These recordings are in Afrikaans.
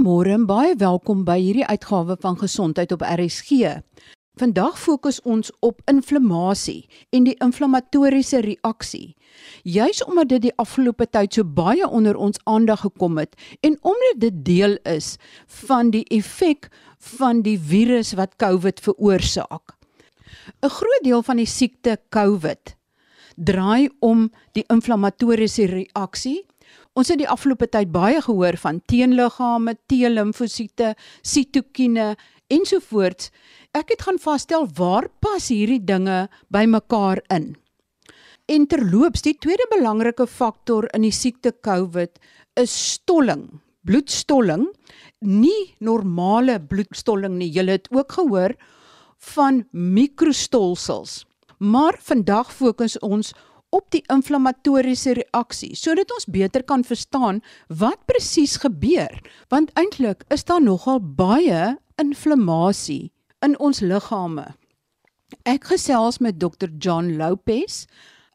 Goeiemôre en baie welkom by hierdie uitgawe van Gesondheid op RSG. Vandag fokus ons op inflammasie en die inflammatoriese reaksie. Juis omdat dit die afgelope tyd so baie onder ons aandag gekom het en omdat dit deel is van die effek van die virus wat COVID veroorsaak. 'n Groot deel van die siekte COVID draai om die inflammatoriese reaksie Ons het die afgelope tyd baie gehoor van teenliggame, T-limfosiete, sitokine ensovoorts. Ek het gaan vasstel waar pas hierdie dinge by mekaar in. En terloops, die tweede belangrike faktor in die siekte COVID is stolling, bloedstolling, nie normale bloedstolling nie. Jy het ook gehoor van mikrostolsels. Maar vandag fokus ons op die inflammatoriese reaksie sodat ons beter kan verstaan wat presies gebeur want eintlik is daar nogal baie inflammasie in ons liggame. Ek gesels met Dr John Lopez.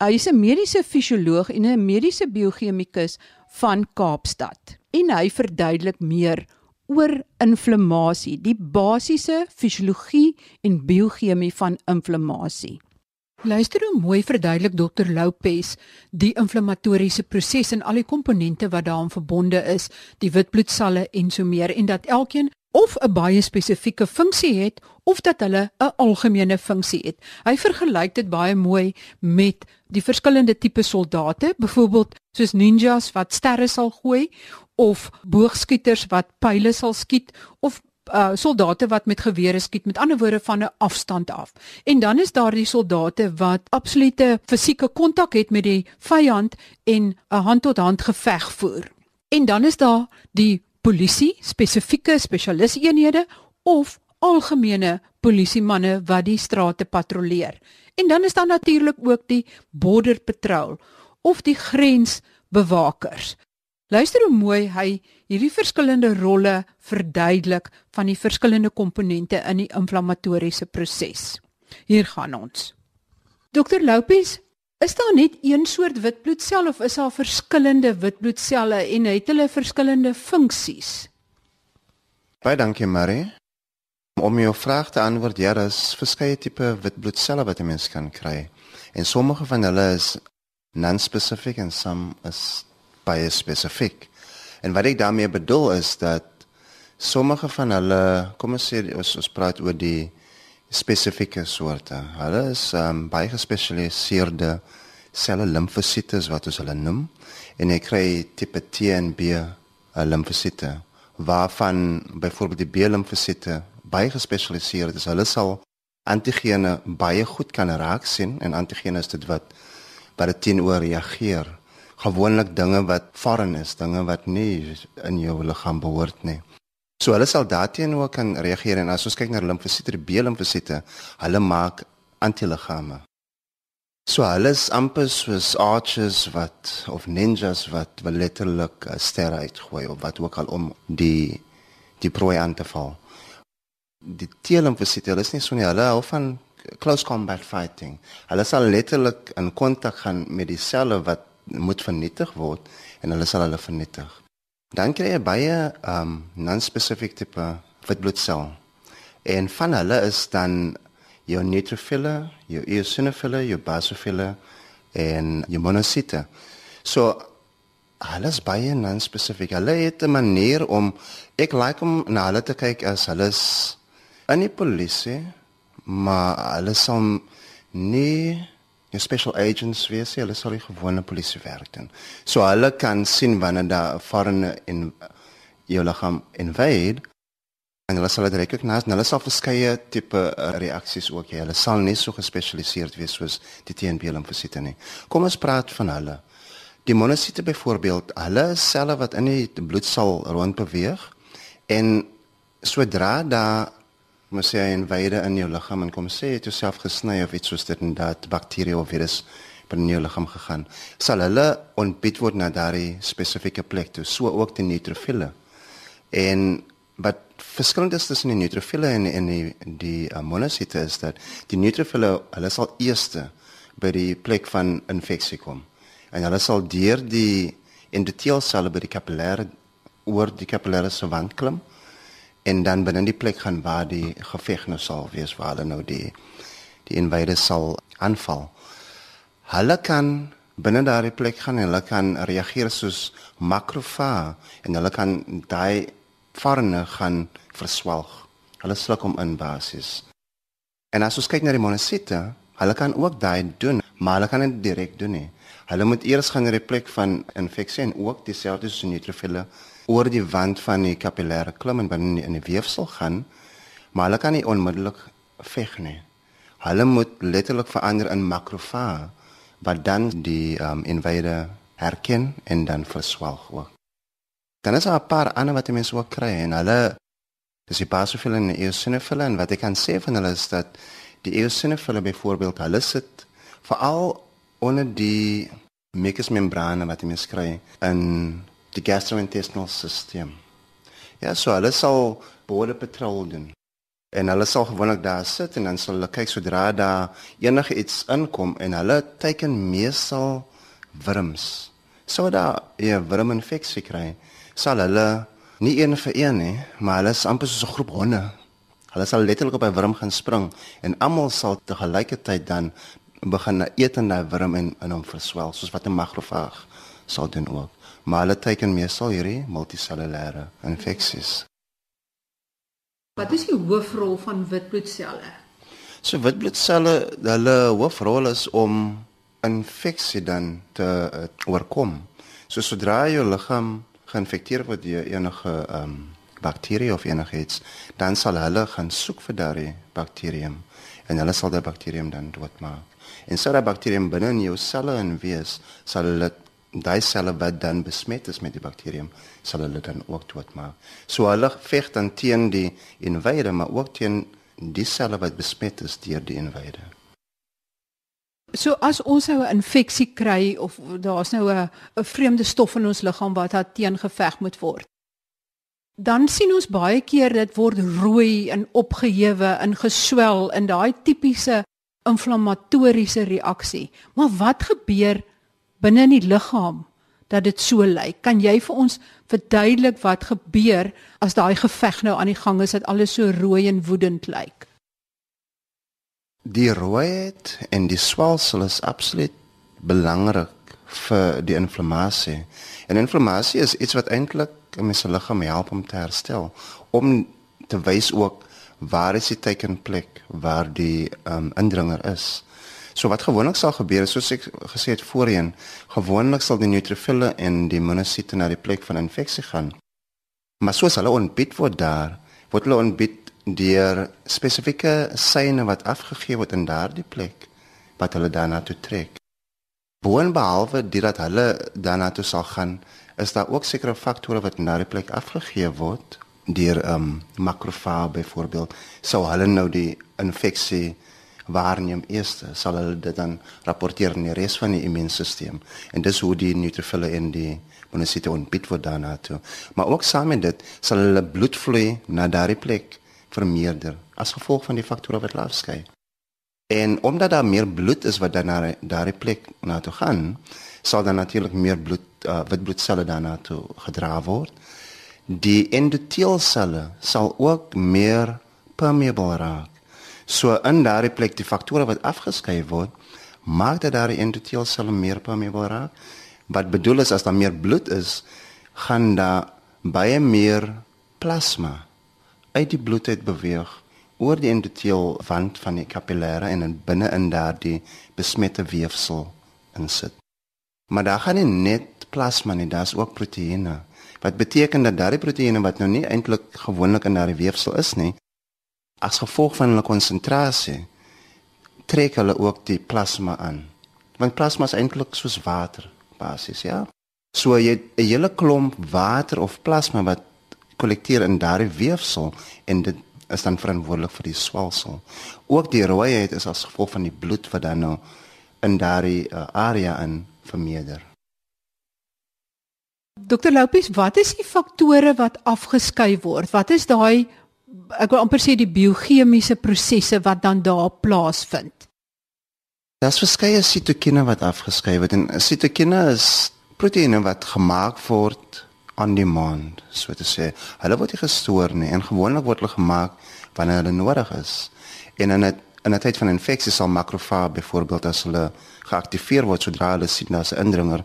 Hy is 'n mediese fisioloog en 'n mediese biochemikus van Kaapstad en hy verduidelik meer oor inflammasie, die basiese fisiologie en biochemie van inflammasie. Luister hoe mooi verduidelik Dr Lopez die inflammatoriese proses en al die komponente wat daaraan verbonde is, die witbloedselle en so meer en dat elkeen of 'n baie spesifieke funksie het of dat hulle 'n algemene funksie het. Hy vergelyk dit baie mooi met die verskillende tipe soldate, byvoorbeeld soos ninjas wat sterre sal gooi of boogskieters wat pile sal skiet of uh soldate wat met gewere skiet met ander woorde van 'n afstand af. En dan is daar die soldate wat absolute fisieke kontak het met die vyand en 'n hand tot hand geveg voer. En dan is daar die polisie, spesifieke spesialiseenhede of algemene polisiemanne wat die strate patrolleer. En dan is daar natuurlik ook die border patrol of die grensbewakers. Luister hoe mooi hy hierdie verskillende rolle verduidelik van die verskillende komponente in die inflammatoriese proses. Hier gaan ons. Dr Lopez, is daar net een soort witbloedsel of is daar verskillende witbloedselle en het hulle verskillende funksies? Baie dankie, Marie. Om jou vraag te antwoord, ja, daar is verskeie tipe witbloedselle wat 'n mens kan kry. En sommige van hulle is non-specific en some is baie spesifiek. En wat ek daarmee bedoel is dat sommige van hulle, kom ons sê ons, ons praat oor die spesifieke soorte. Hulle is um, baie gespesialiseerde selle limfosiete wat ons hulle noem en jy kry tipe T en B uh, limfosiete waarvan byvoorbeeld die B limfosiete baie gespesialiseerd is. Hulle sal antigene baie goed kan raak sien en antigene is dit wat wat dit teenoor reageer gewoonlik dinge wat foreign is, dinge wat nie in jou liggaam behoort nie. So hulle sal daarteenoor kan reageer en as ons kyk na limfosiete, die B-limfosiete, hulle maak antiliggame. So hulle is amper soos archers wat of ninjas wat letterlik sterre uitgooi of wat ook al om die die prooi aan te val. Die T-limfosiete, hulle is nie so nie, hulle hou van close combat fighting. Hulle sal letterlik in kontak gaan met die selle wat moet vernietig word en hulle sal hulle vernietig. Dan kry jy baie um non-specific tipe witbloedsel. En van hulle is dan jou neutrophile, jou eosinophile, jou basophile en jou monocyte. So alles baie non-specific. Hulle het 'n manier om ek like om na hulle te kyk as hulle is in die polisie, maar hulle sal nie jou special agents wees, hulle sal die gewone polisie werk doen. So hulle kan sien wanneer daar 'n foreigner in jou liggaam invade en hulle sal dit recognise. Hulle sal verskeie tipe uh, reaksies ook hê. Hulle sal nie so gespesialiseerd wees soos die TNP limfosiete nie. Kom ons praat van hulle. Die monosiete byvoorbeeld, hulle selle wat in die bloed sal rondbeweeg en sodra daar kom sê hy inwyde in jou liggaam en kom sê jy het jouself gesny of iets soos dit en dat bakterie of virus binne jou liggaam gegaan. Sal hulle ontbied word na daardie spesifieke plek toe so ook die neutrofile en wat verskillend is tussen die neutrofile en en die die uh, monosite is dat die neutrofile hulle sal eerste by die plek van infeksie kom. En hulle sal deur die endothelieselle by die kapillêre oor die kapillêre se wand klim en dan binne die plek gaan waar die geveg nou sal wees waar hulle nou die die invaders sal aanval. Hulle kan binne daardie plek gaan en hulle kan reageer soos makrofaag en hulle kan daai varne gaan verswelg. Hulle sluk hom in basies. En as ons kyk na die monosiete, hulle kan ook daai doen, maar hulle kan dit direk doen nie. Hulle moet eers gaan na die plek van infeksie en ook dieselfde soos neutrofile oor die wand van die kapillêre klim en binne in die weefsel gaan, maar hulle kan nie onmiddellik veg nie. Hulle moet letterlik verander in makrofaag wat dan die um, invader herken en dan verswelg ook. Dan is daar 'n paar ander wat mense ook kry en hulle dis die basofiele en eosinofiele en wat ek kan sê van hulle is dat die eosinofiele byvoorbeeld hulle sit veral onder die mucus membrane wat mense kry in die gastrointestinal system. Ja, so hulle sal border patrol doen. En hulle sal gewoonlik daar sit en dan sal hulle kyk sodra daar enige iets inkom en hulle teken meestal wurms. Sou daar 'n wurminfeksie kry, sal hulle nie een vir een nie, maar hulle is amper soos 'n groep honde. Hulle sal letterlik op 'n wurm gaan spring en almal sal te gelykertyd dan begin eet en daai wurm en in hom verswel, soos wat 'n makrofaag sal doen ook. Maar hulle teken meestal hierdie multisellulêre infeksies. Wat is die hoofrol van witbloedselle? So witbloedselle, hulle hoofrol is om infeksie dan te uh, oorkom. So sodra jou liggaam geïnfekteer word deur enige ehm um, bakterie of enigiets, dan sal hulle gaan soek vir daardie bakterium en hulle sal daai bakterium dan doodmaak. En sodra daai bakterium binne in jou selle in wees, sal hulle daai selle wat dan besmet is met die bakterium, sal hulle dan ook doodmaak. So hulle veg dan teen die invader, maar ook teen die selle wat besmet is deur die invader. So as ons nou 'n infeksie kry of daar's nou 'n 'n vreemde stof in ons liggaam wat daar teengeveg moet word. Dan sien ons baie keer dit word rooi en opgehewe en geswel in daai tipiese inflammatoriese reaksie. Maar wat gebeur binne in die liggaam dat dit so lyk? Kan jy vir ons verduidelik wat gebeur as daai geveg nou aan die gang is dat alles so rooi en woedend lyk? Die rooiheid en die swelsel is absoluut belangrik vir die inflammasie. En inflammasie is iets wat eintlik 'n mens se liggaam help om te herstel, om te wys ook waar is die tekenplek waar die um, indringer is. So wat gewoonlik sal gebeur, soos ek gesê het voorheen, gewoonlik sal die neutrofile en die monosiete na die plek van infeksie gaan. Maar soos hulle ontbied word daar, word hulle ontbied deur spesifieke seine wat afgegee word in daardie plek wat hulle daarna toe trek. Boonbehalwe dit dat hulle daarna toe sal gaan, is daar ook sekere faktore wat in daardie plek afgegee word deur ehm um, makrofaag byvoorbeeld. Sou hulle nou die infeksie waarneem eers, sal hulle dit dan rapporteer in die res van die immuunstelsel. En dis hoe die neutrofile en die monosiete ontbied word daarna toe. Maar ook saam met dit sal hulle bloedvloei na daardie plek vermeerder as gevolg van die faktore wat laat skei. En omdat daar meer bloed is wat dan na daardie plek na toe gaan, sal dan natuurlik meer bloed uh, wit bloedselle daarna toe gedra word. Die endoteelselle sal ook meer permeable raak. So in daardie plek die faktore wat afgeskei word, maak dat daardie endoteelselle meer permeable raak. Wat bedoel is as daar meer bloed is, gaan daar baie meer plasma uit die bloed uit beweeg oor die endoteelwand van die kapillêre en in binne in daardie besmette weefsel insit. Maar daar gaan nie net plasma nie, daar's ook proteïene. Wat beteken dat daardie proteïene wat nou nie eintlik gewoonlik in daardie weefsel is nie, as gevolg van hulle konsentrasie trek hulle ook die plasma aan. Want plasma is eintlik soos water basies, ja. So jy 'n hele klomp water of plasma wat kollekteer in daardie weefsel en dit is dan verantwoordelik vir die swelsel. Ook die rooiheid is as gevolg van die bloed wat dan nou in daardie uh, area in vermeerder. Dokter Lopes, wat is die faktore wat afgeskei word? Wat is daai ek wil amper sê die biochemiese prosesse wat dan daar plaasvind? Daar's verskeie sitokine wat afgeskei word en sitokine is proteïene wat gemaak word on demand, so te sê. Hulle word nie gestoor nie en gewoonlik word hulle gemaak wanneer hulle nodig is. En in 'n in 'n tyd van infeksie sal makrofaag byvoorbeeld as hulle geaktiveer word sodra hulle sien daar's 'n indringer,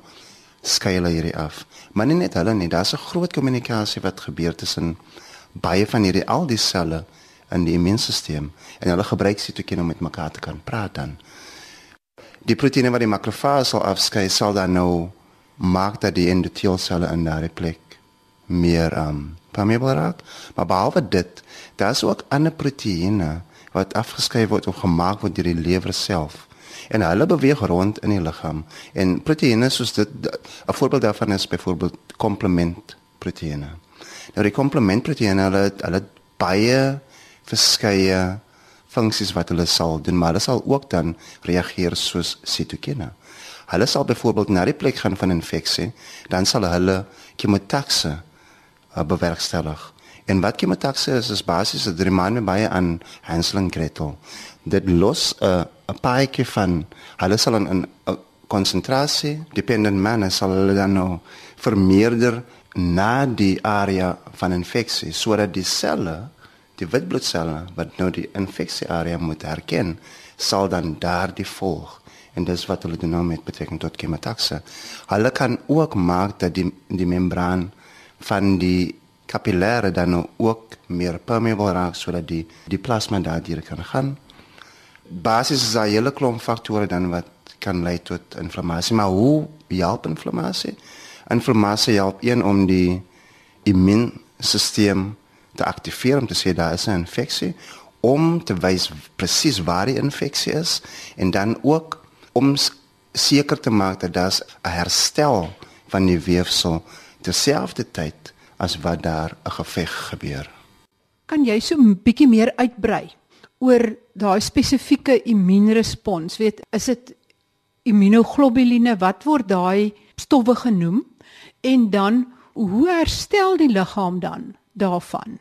skei hulle hierdie af. Maar nie net hulle nie, daar's 'n groot kommunikasie wat gebeur tussen baie van hierdie al die selle in die immuunstelsel en hulle gebruik sitokine om met mekaar te kan praat dan. Die proteïene wat die makrofaag sal afskei sal dan nou maak dat die endotheelselle in daardie plek meer um permeable raak. Maar behalwe dit, daar's ook ander proteïene wat afgeskei word of gemaak word deur die lewer self. En hulle beweeg rond in die liggaam. En proteïene soos dit 'n voorbeeld daarvan is byvoorbeeld komplement proteïene. Nou die komplement proteïene hulle hulle baie verskeie funksies wat hulle sal doen, maar hulle sal ook dan reageer soos sitokine. Hulle sal byvoorbeeld na die plek gaan van infeksie, dan sal hulle chemotaxe uh, bewerkstellig. En wat chemotaxe is, is basies dit remind my baie aan Hansel en Gretel. Dit los 'n uh, 'n paadjie van hulle sal in 'n konsentrasie dependent manner sal hulle dan nou vermeerder na die area van infeksie sodat die selle die witbloedselle wat nou die infeksie area moet herken sal dan daardie volg en dis wat hulle doen nou met betrekking tot chemotaxe. Hulle kan ook maak dat die die membraan van die kapillêre dan nou ook meer permeable raak sodat die die plasma daardeur kan gaan. Basis is daar hele klomp faktore dan wat kan lei tot inflammasie, maar hoe help inflammasie? Inflammasie help een om die immuunstelsel te aktiveer om te sê daar is 'n infeksie om te wys presies waar die infeksie is en dan ook om seker te maak dat daar 'n herstel van die weefsel terselfdertyd as wat daar 'n geveg gebeur. Kan jy so 'n bietjie meer uitbrei oor daai spesifieke immuunrespons? Weet, is dit immunoglobuline wat word daai stowwe genoem en dan hoe herstel die liggaam dan daarvan?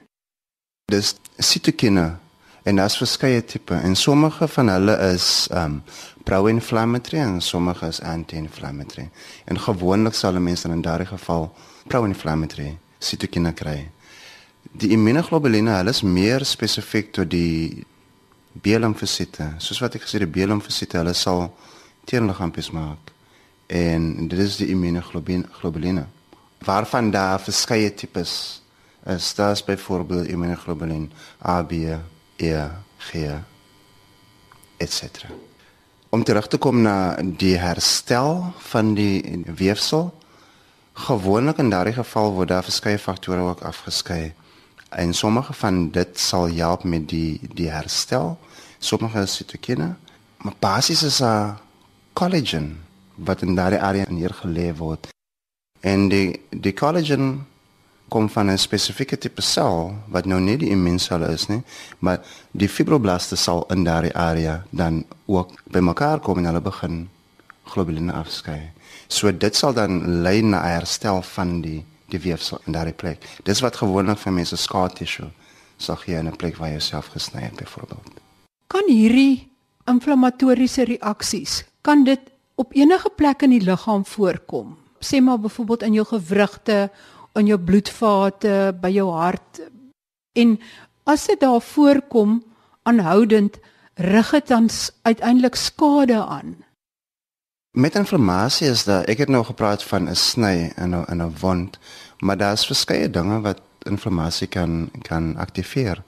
Dis sitokine en daar's verskeie tipe en sommige van hulle is um pro-inflammatory en sommige is anti-inflammatory. En gewoonlik sal 'n mens dan in daardie geval pro-inflammatory sitokine kry. Die immunoglobuline, hulle is meer spesifiek tot die B-limfosiete. Soos wat ek gesê die B-limfosiete, hulle sal teenliggaampies maak. En dit is die immunoglobuline. Waarvan daar verskeie tipes is. Daar's byvoorbeeld immunoglobulin A, B, E, G etc om terug te kom na die herstel van die weefsel. Gewoonlik in daardie geval word daar verskeie faktore ook afgeskei. En sommige van dit sal help met die die herstel. Sommige sitokine, maar basies is 'n collagen wat in daardie area neergelê word. En die die collagen kom van 'n spesifieke tipe sel wat nou nie die immuunsel is nie, maar die fibroblaste sal in daardie area dan ook bymekaar kom en hulle begin globuline afskei. So dit sal dan lei na herstel van die die weefsel in daardie plek. Dis wat gewoonlik vir mense skaar tissue sal gee in 'n plek waar jy self gesny het byvoorbeeld. Kan hierdie inflammatoriese reaksies kan dit op enige plek in die liggaam voorkom? Sê maar byvoorbeeld in jou gewrigte in jou bloedvate, by jou hart. En as dit daar voorkom aanhoudend rig dit dan uiteindelik skade aan. Met inflammasie is daar ek het nou gepraat van 'n sny in 'n in 'n wond, maar daar's verskeie dinge wat inflammasie kan kan aktiveer.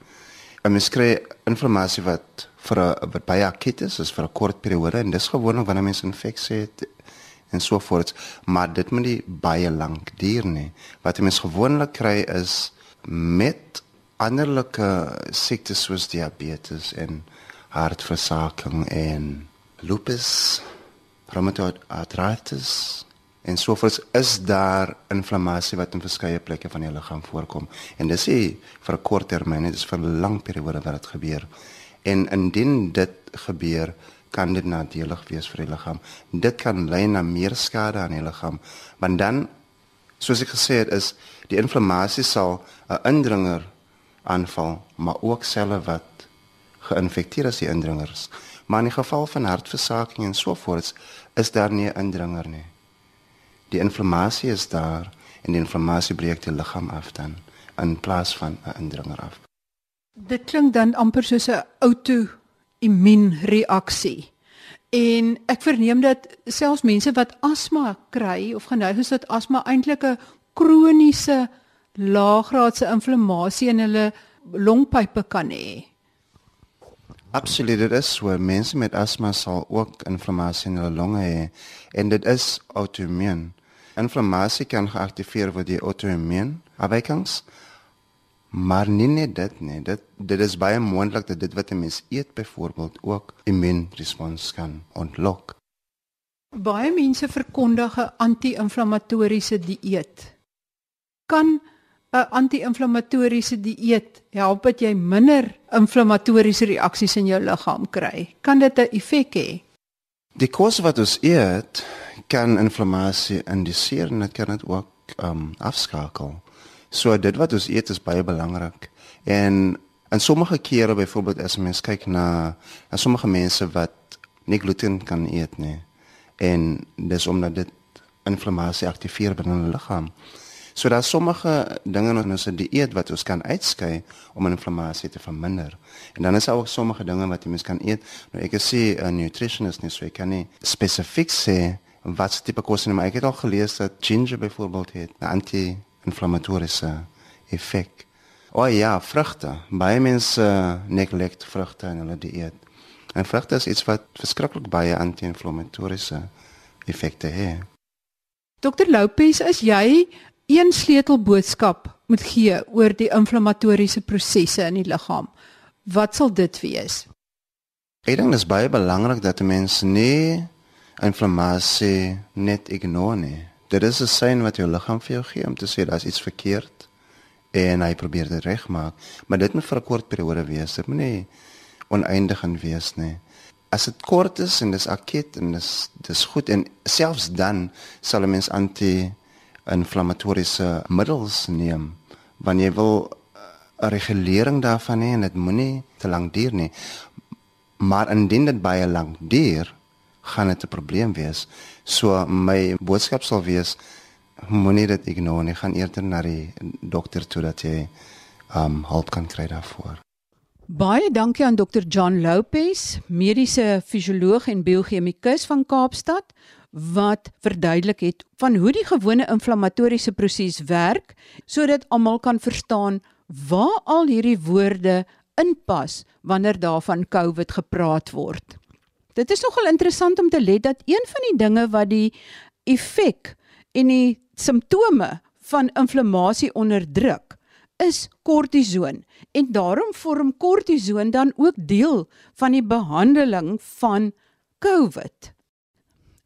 'n Mens kry inflammasie wat vir 'n wat baie akut is, is vir 'n kort periode en dis gewoonlik wanneer mens infeksie het en so voort, maar dit moet nie baie lank duur nie. Wat jy mens gewoonlik kry is met anderlike siektes soos diabetes en hartversaking en lupus, rheumatoid arthritis en so voort is daar inflammasie wat in verskeie plekke van die liggaam voorkom. En dis nie vir 'n kort termyn, dit is vir 'n lang periode wat dit gebeur. En indien dit gebeur, kan dit nadelig wees vir die liggaam. Dit kan lei na meer skade aan die liggaam. Want dan soos ek gesê het is die inflammasie sal 'n indringer aanval, maar ook selle wat geïnfekteer is die indringers. Maar in die geval van hartversaking en so voort is daar nie 'n indringer nie. Die inflammasie is daar en die inflammasie breek die liggaam af dan in plaas van 'n indringer af. Dit klink dan amper soos 'n auto-immuunreaksie. En ek verneem dat selfs mense wat asma kry of geneig is tot asma eintlik 'n kroniese laaggraadse inflammasie in hulle longpype kan hê. Absoluut, dit is so. Mense met asma sal ook inflammasie in hulle longe hê en dit is auto-immuun. Inflammasie kan geaktiveer word deur auto-immuun afwykings. Maar nie net dit nie. Dit dit is baie moontlik dat dit wat 'n mens eet byvoorbeeld ook immuunrespons kan ontlok. Baie mense verkondig 'n anti-inflammatoriese dieet. Kan 'n anti-inflammatoriese dieet help dat jy minder inflammatoriese reaksies in jou liggaam kry? Kan dit 'n effek hê? Die kos wat ons eet kan inflammasie induseer en dit kan dit ook um afskakel. So dit wat ons eet is baie belangrik. En in sommige kere byvoorbeeld as mens kyk na na sommige mense wat nie gluten kan eet nie en dis omdat dit inflammasie aktiveer binne hulle liggaam. So daar's sommige dinge in ons dieet wat ons kan uitskei om inflammasie te verminder. En dan is daar ook sommige dinge wat jy mens kan eet. Nou ek sê 'n nutritionist nie so ek kan nie spesifiek sê wat tipe kos neem. Ek het al gelees dat ginger byvoorbeeld het 'n anti-inflammatoriese effek. O ja, vrugte. Baie mense neglect vrugte in hulle dieet. En vrugte is iets wat verskriklik baie anti-inflammatoriese effekte het. Dokter Lopez, is jy een sleutelboodskap moet gee oor die inflammatoriese prosesse in die liggaam, wat sal dit wees? Ek dink dit is baie belangrik dat mense nie inflammasie net ignoreer nie. Dit is 'n sein wat jou liggaam vir jou gee om te sê daar's iets verkeerd en hy probeer dit regmaak, maar dit moet vir 'n kort periode wees. Dit moet nie oneindig en wees nie. As dit kort is en dis akut en dis dis goed en selfs dan sal 'n mens anti inflammatoriese middels neem wanneer jy wil 'n regulering daarvan hê en dit moenie te lank duur nie. Maar indien dit baie lank duur, gaan dit 'n probleem wees. So my boodskap sal wees moenie dit ignoreer nie, gaan eerder na die dokter toe dat jy um hulp kan kry daarvoor. Baie dankie aan Dr. John Lopez, mediese fisioloog en biochemikus van Kaapstad wat verduidelik het van hoe die gewone inflammatoriese proses werk sodat almal kan verstaan waar al hierdie woorde inpas wanneer daarvan COVID gepraat word. Dit is nogal interessant om te let dat een van die dinge wat die effek en die simptome van inflammasie onderdruk is kortison en daarom vorm kortison dan ook deel van die behandeling van COVID.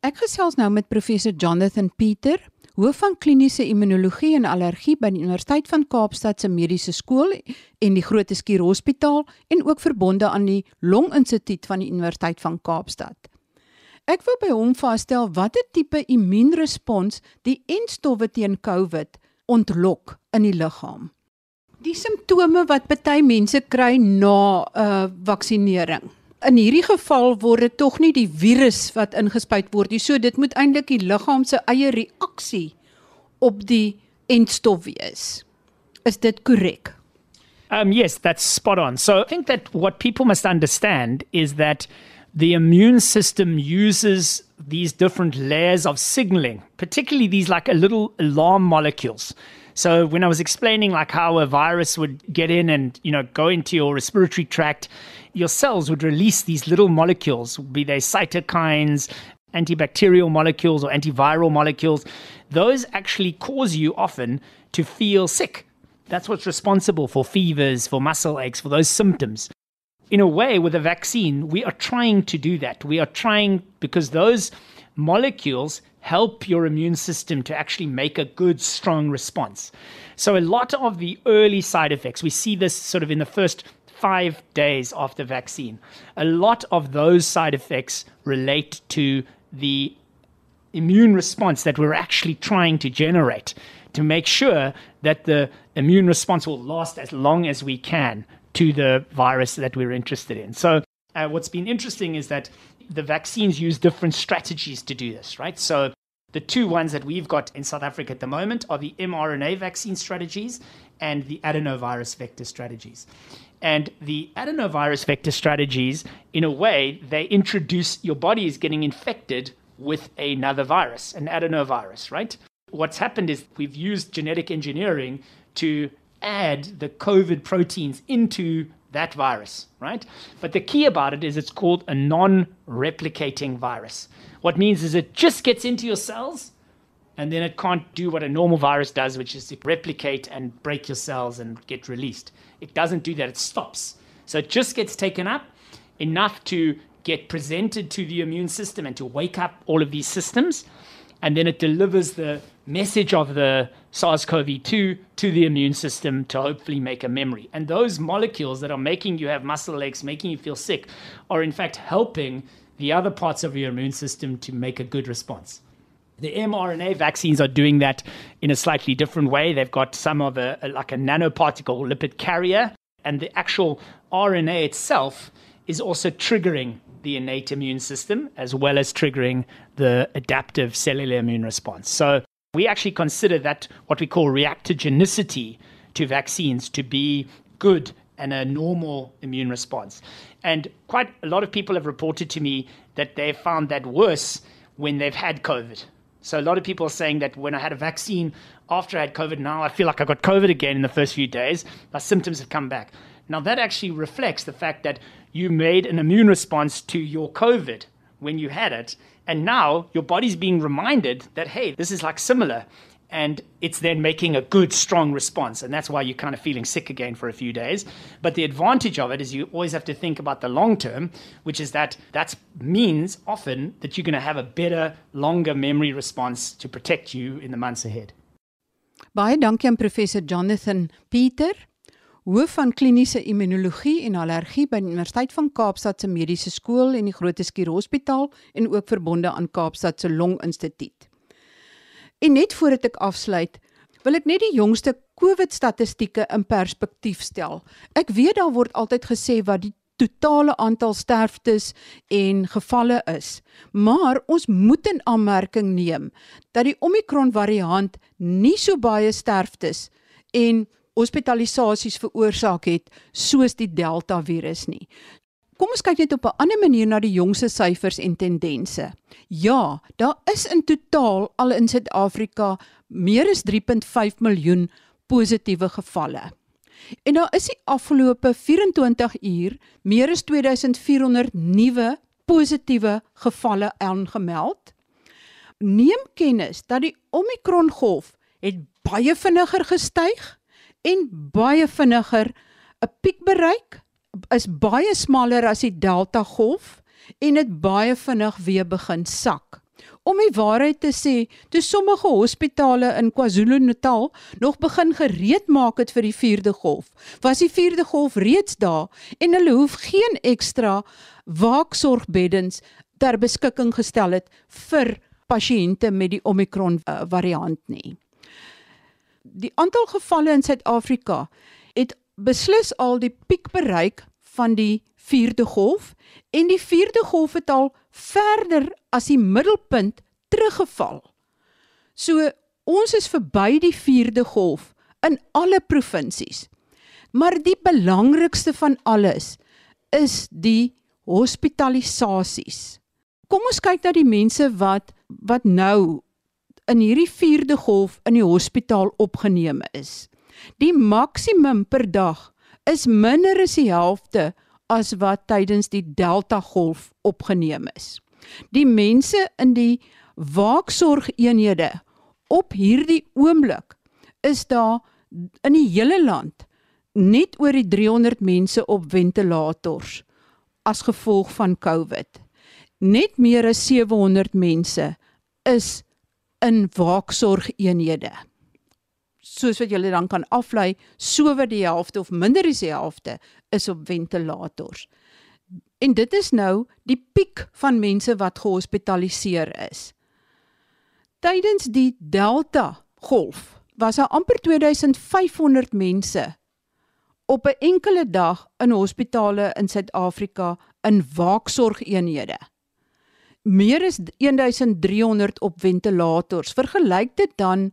Ek gesels nou met professor Jonathan Pieter, hoof van kliniese immunologie en allergie by die Universiteit van Kaapstad se Mediese Skool en die Groote Schuur Hospitaal en ook verbonde aan die Longinstituut van die Universiteit van Kaapstad. Ek wil by hom vasstel watter tipe immuunrespons die enstowwe teen COVID ontlok in die liggaam. Die simptome wat party mense kry na 'n uh, vaksinering in hierdie geval word dit tog nie die virus wat ingespuit word nie. So dit moet eintlik die liggaam se eie reaksie op die entstof wees. Is dit korrek? Um yes, that's spot on. So I think that what people must understand is that the immune system uses these different layers of signaling, particularly these like a little alarm molecules. So when I was explaining like how a virus would get in and you know go into your respiratory tract, your cells would release these little molecules, be they cytokines, antibacterial molecules, or antiviral molecules. Those actually cause you often to feel sick. That's what's responsible for fevers, for muscle aches, for those symptoms. In a way, with a vaccine, we are trying to do that. We are trying because those molecules help your immune system to actually make a good, strong response. So, a lot of the early side effects, we see this sort of in the first five days after vaccine. A lot of those side effects relate to the immune response that we're actually trying to generate to make sure that the immune response will last as long as we can to the virus that we're interested in. So, uh, what's been interesting is that the vaccines use different strategies to do this, right? So, The two ones that we've got in South Africa at the moment are the mRNA vaccine strategies and the adenovirus vector strategies. And the adenovirus vector strategies, in a way, they introduce your body is getting infected with another virus, an adenovirus, right? What's happened is we've used genetic engineering to add the COVID proteins into that virus, right? But the key about it is it's called a non replicating virus. What means is it just gets into your cells and then it can't do what a normal virus does, which is to replicate and break your cells and get released. It doesn't do that, it stops. So it just gets taken up enough to get presented to the immune system and to wake up all of these systems. And then it delivers the message of the SARS CoV 2 to the immune system to hopefully make a memory. And those molecules that are making you have muscle aches, making you feel sick, are in fact helping the other parts of your immune system to make a good response. The mRNA vaccines are doing that in a slightly different way. They've got some of a, a like a nanoparticle lipid carrier, and the actual RNA itself is also triggering the innate immune system as well as triggering the adaptive cellular immune response. So we actually consider that what we call reactogenicity to vaccines to be good and a normal immune response. And quite a lot of people have reported to me that they've found that worse when they've had COVID. So a lot of people are saying that when I had a vaccine after I had COVID, now I feel like I got COVID again in the first few days. My symptoms have come back. Now that actually reflects the fact that you made an immune response to your COVID when you had it. And now your body's being reminded that, hey, this is like similar. And it's then making a good, strong response. And that's why you're kind of feeling sick again for a few days. But the advantage of it is you always have to think about the long term, which is that that means often that you're going to have a better, longer memory response to protect you in the months ahead. Baie dankie aan professor Jonathan Pieter hoof van kliniese immunologie en allergie by die Universiteit van Kaapstad se Mediese Skool en die Groote Schuur Hospitaal en ook verbonde aan Kaapstad se Long Instituut. En net voordat ek afsluit, wil ek net die jongste COVID statistieke in perspektief stel. Ek weet daar word altyd gesê wat die totale aantal sterftes en gevalle is. Maar ons moet in aanmerking neem dat die Omicron variant nie so baie sterftes en hospitalisasies veroorsaak het soos die Delta virus nie. Kom ons kyk net op 'n ander manier na die jongse syfers en tendense. Ja, daar is in totaal al in Suid-Afrika meer as 3.5 miljoen positiewe gevalle. En daar is die afgelope 24 uur meer as 2400 nuwe positiewe gevalle aangemeld. Neem kennis dat die Omicron golf het baie vinniger gestyg en baie vinniger 'n piek bereik is baie smaller as die delta golf en dit baie vinnig weer begin sak. Om die waarheid te sê, toe sommige hospitale in KwaZulu-Natal nog begin gereed maak het vir die 4de golf, was die 4de golf reeds daar en hulle hoef geen ekstra waaksorgbeddens ter beskikking gestel het vir pasiënte met die Omicron uh, variant nie die aantal gevalle in Suid-Afrika het beslis al die piek bereik van die 4de golf en die 4de golf het al verder as die middelpunt teruggeval. So ons is verby die 4de golf in alle provinsies. Maar die belangrikste van alles is die hospitalisasies. Kom ons kyk na die mense wat wat nou in hierdie 4de golf in die hospitaal opgeneem is. Die maksimum per dag is minder as die helfte as wat tydens die Delta golf opgeneem is. Die mense in die waaksorgeenhede op hierdie oomblik is daar in die hele land net oor die 300 mense op ventilators as gevolg van COVID. Net meer as 700 mense is in waaksorgeenhede. Soos wat julle dan kan aflei, so wat die helfte of minder as die helfte is op ventilators. En dit is nou die piek van mense wat gehospitaliseer is. Tydens die Delta golf was daar amper 2500 mense op 'n enkele dag in hospitale in Suid-Afrika in waaksorgeenhede. meer as 1300 op ventilators. Vergelyk dit dan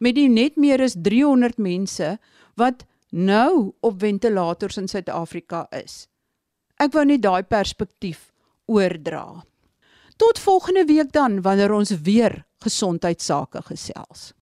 met die net meer as 300 mense wat nou op ventilators in Suid-Afrika is. Ek wou net daai perspektief oordra. Tot volgende week dan wanneer ons weer gesondheidsake gesels.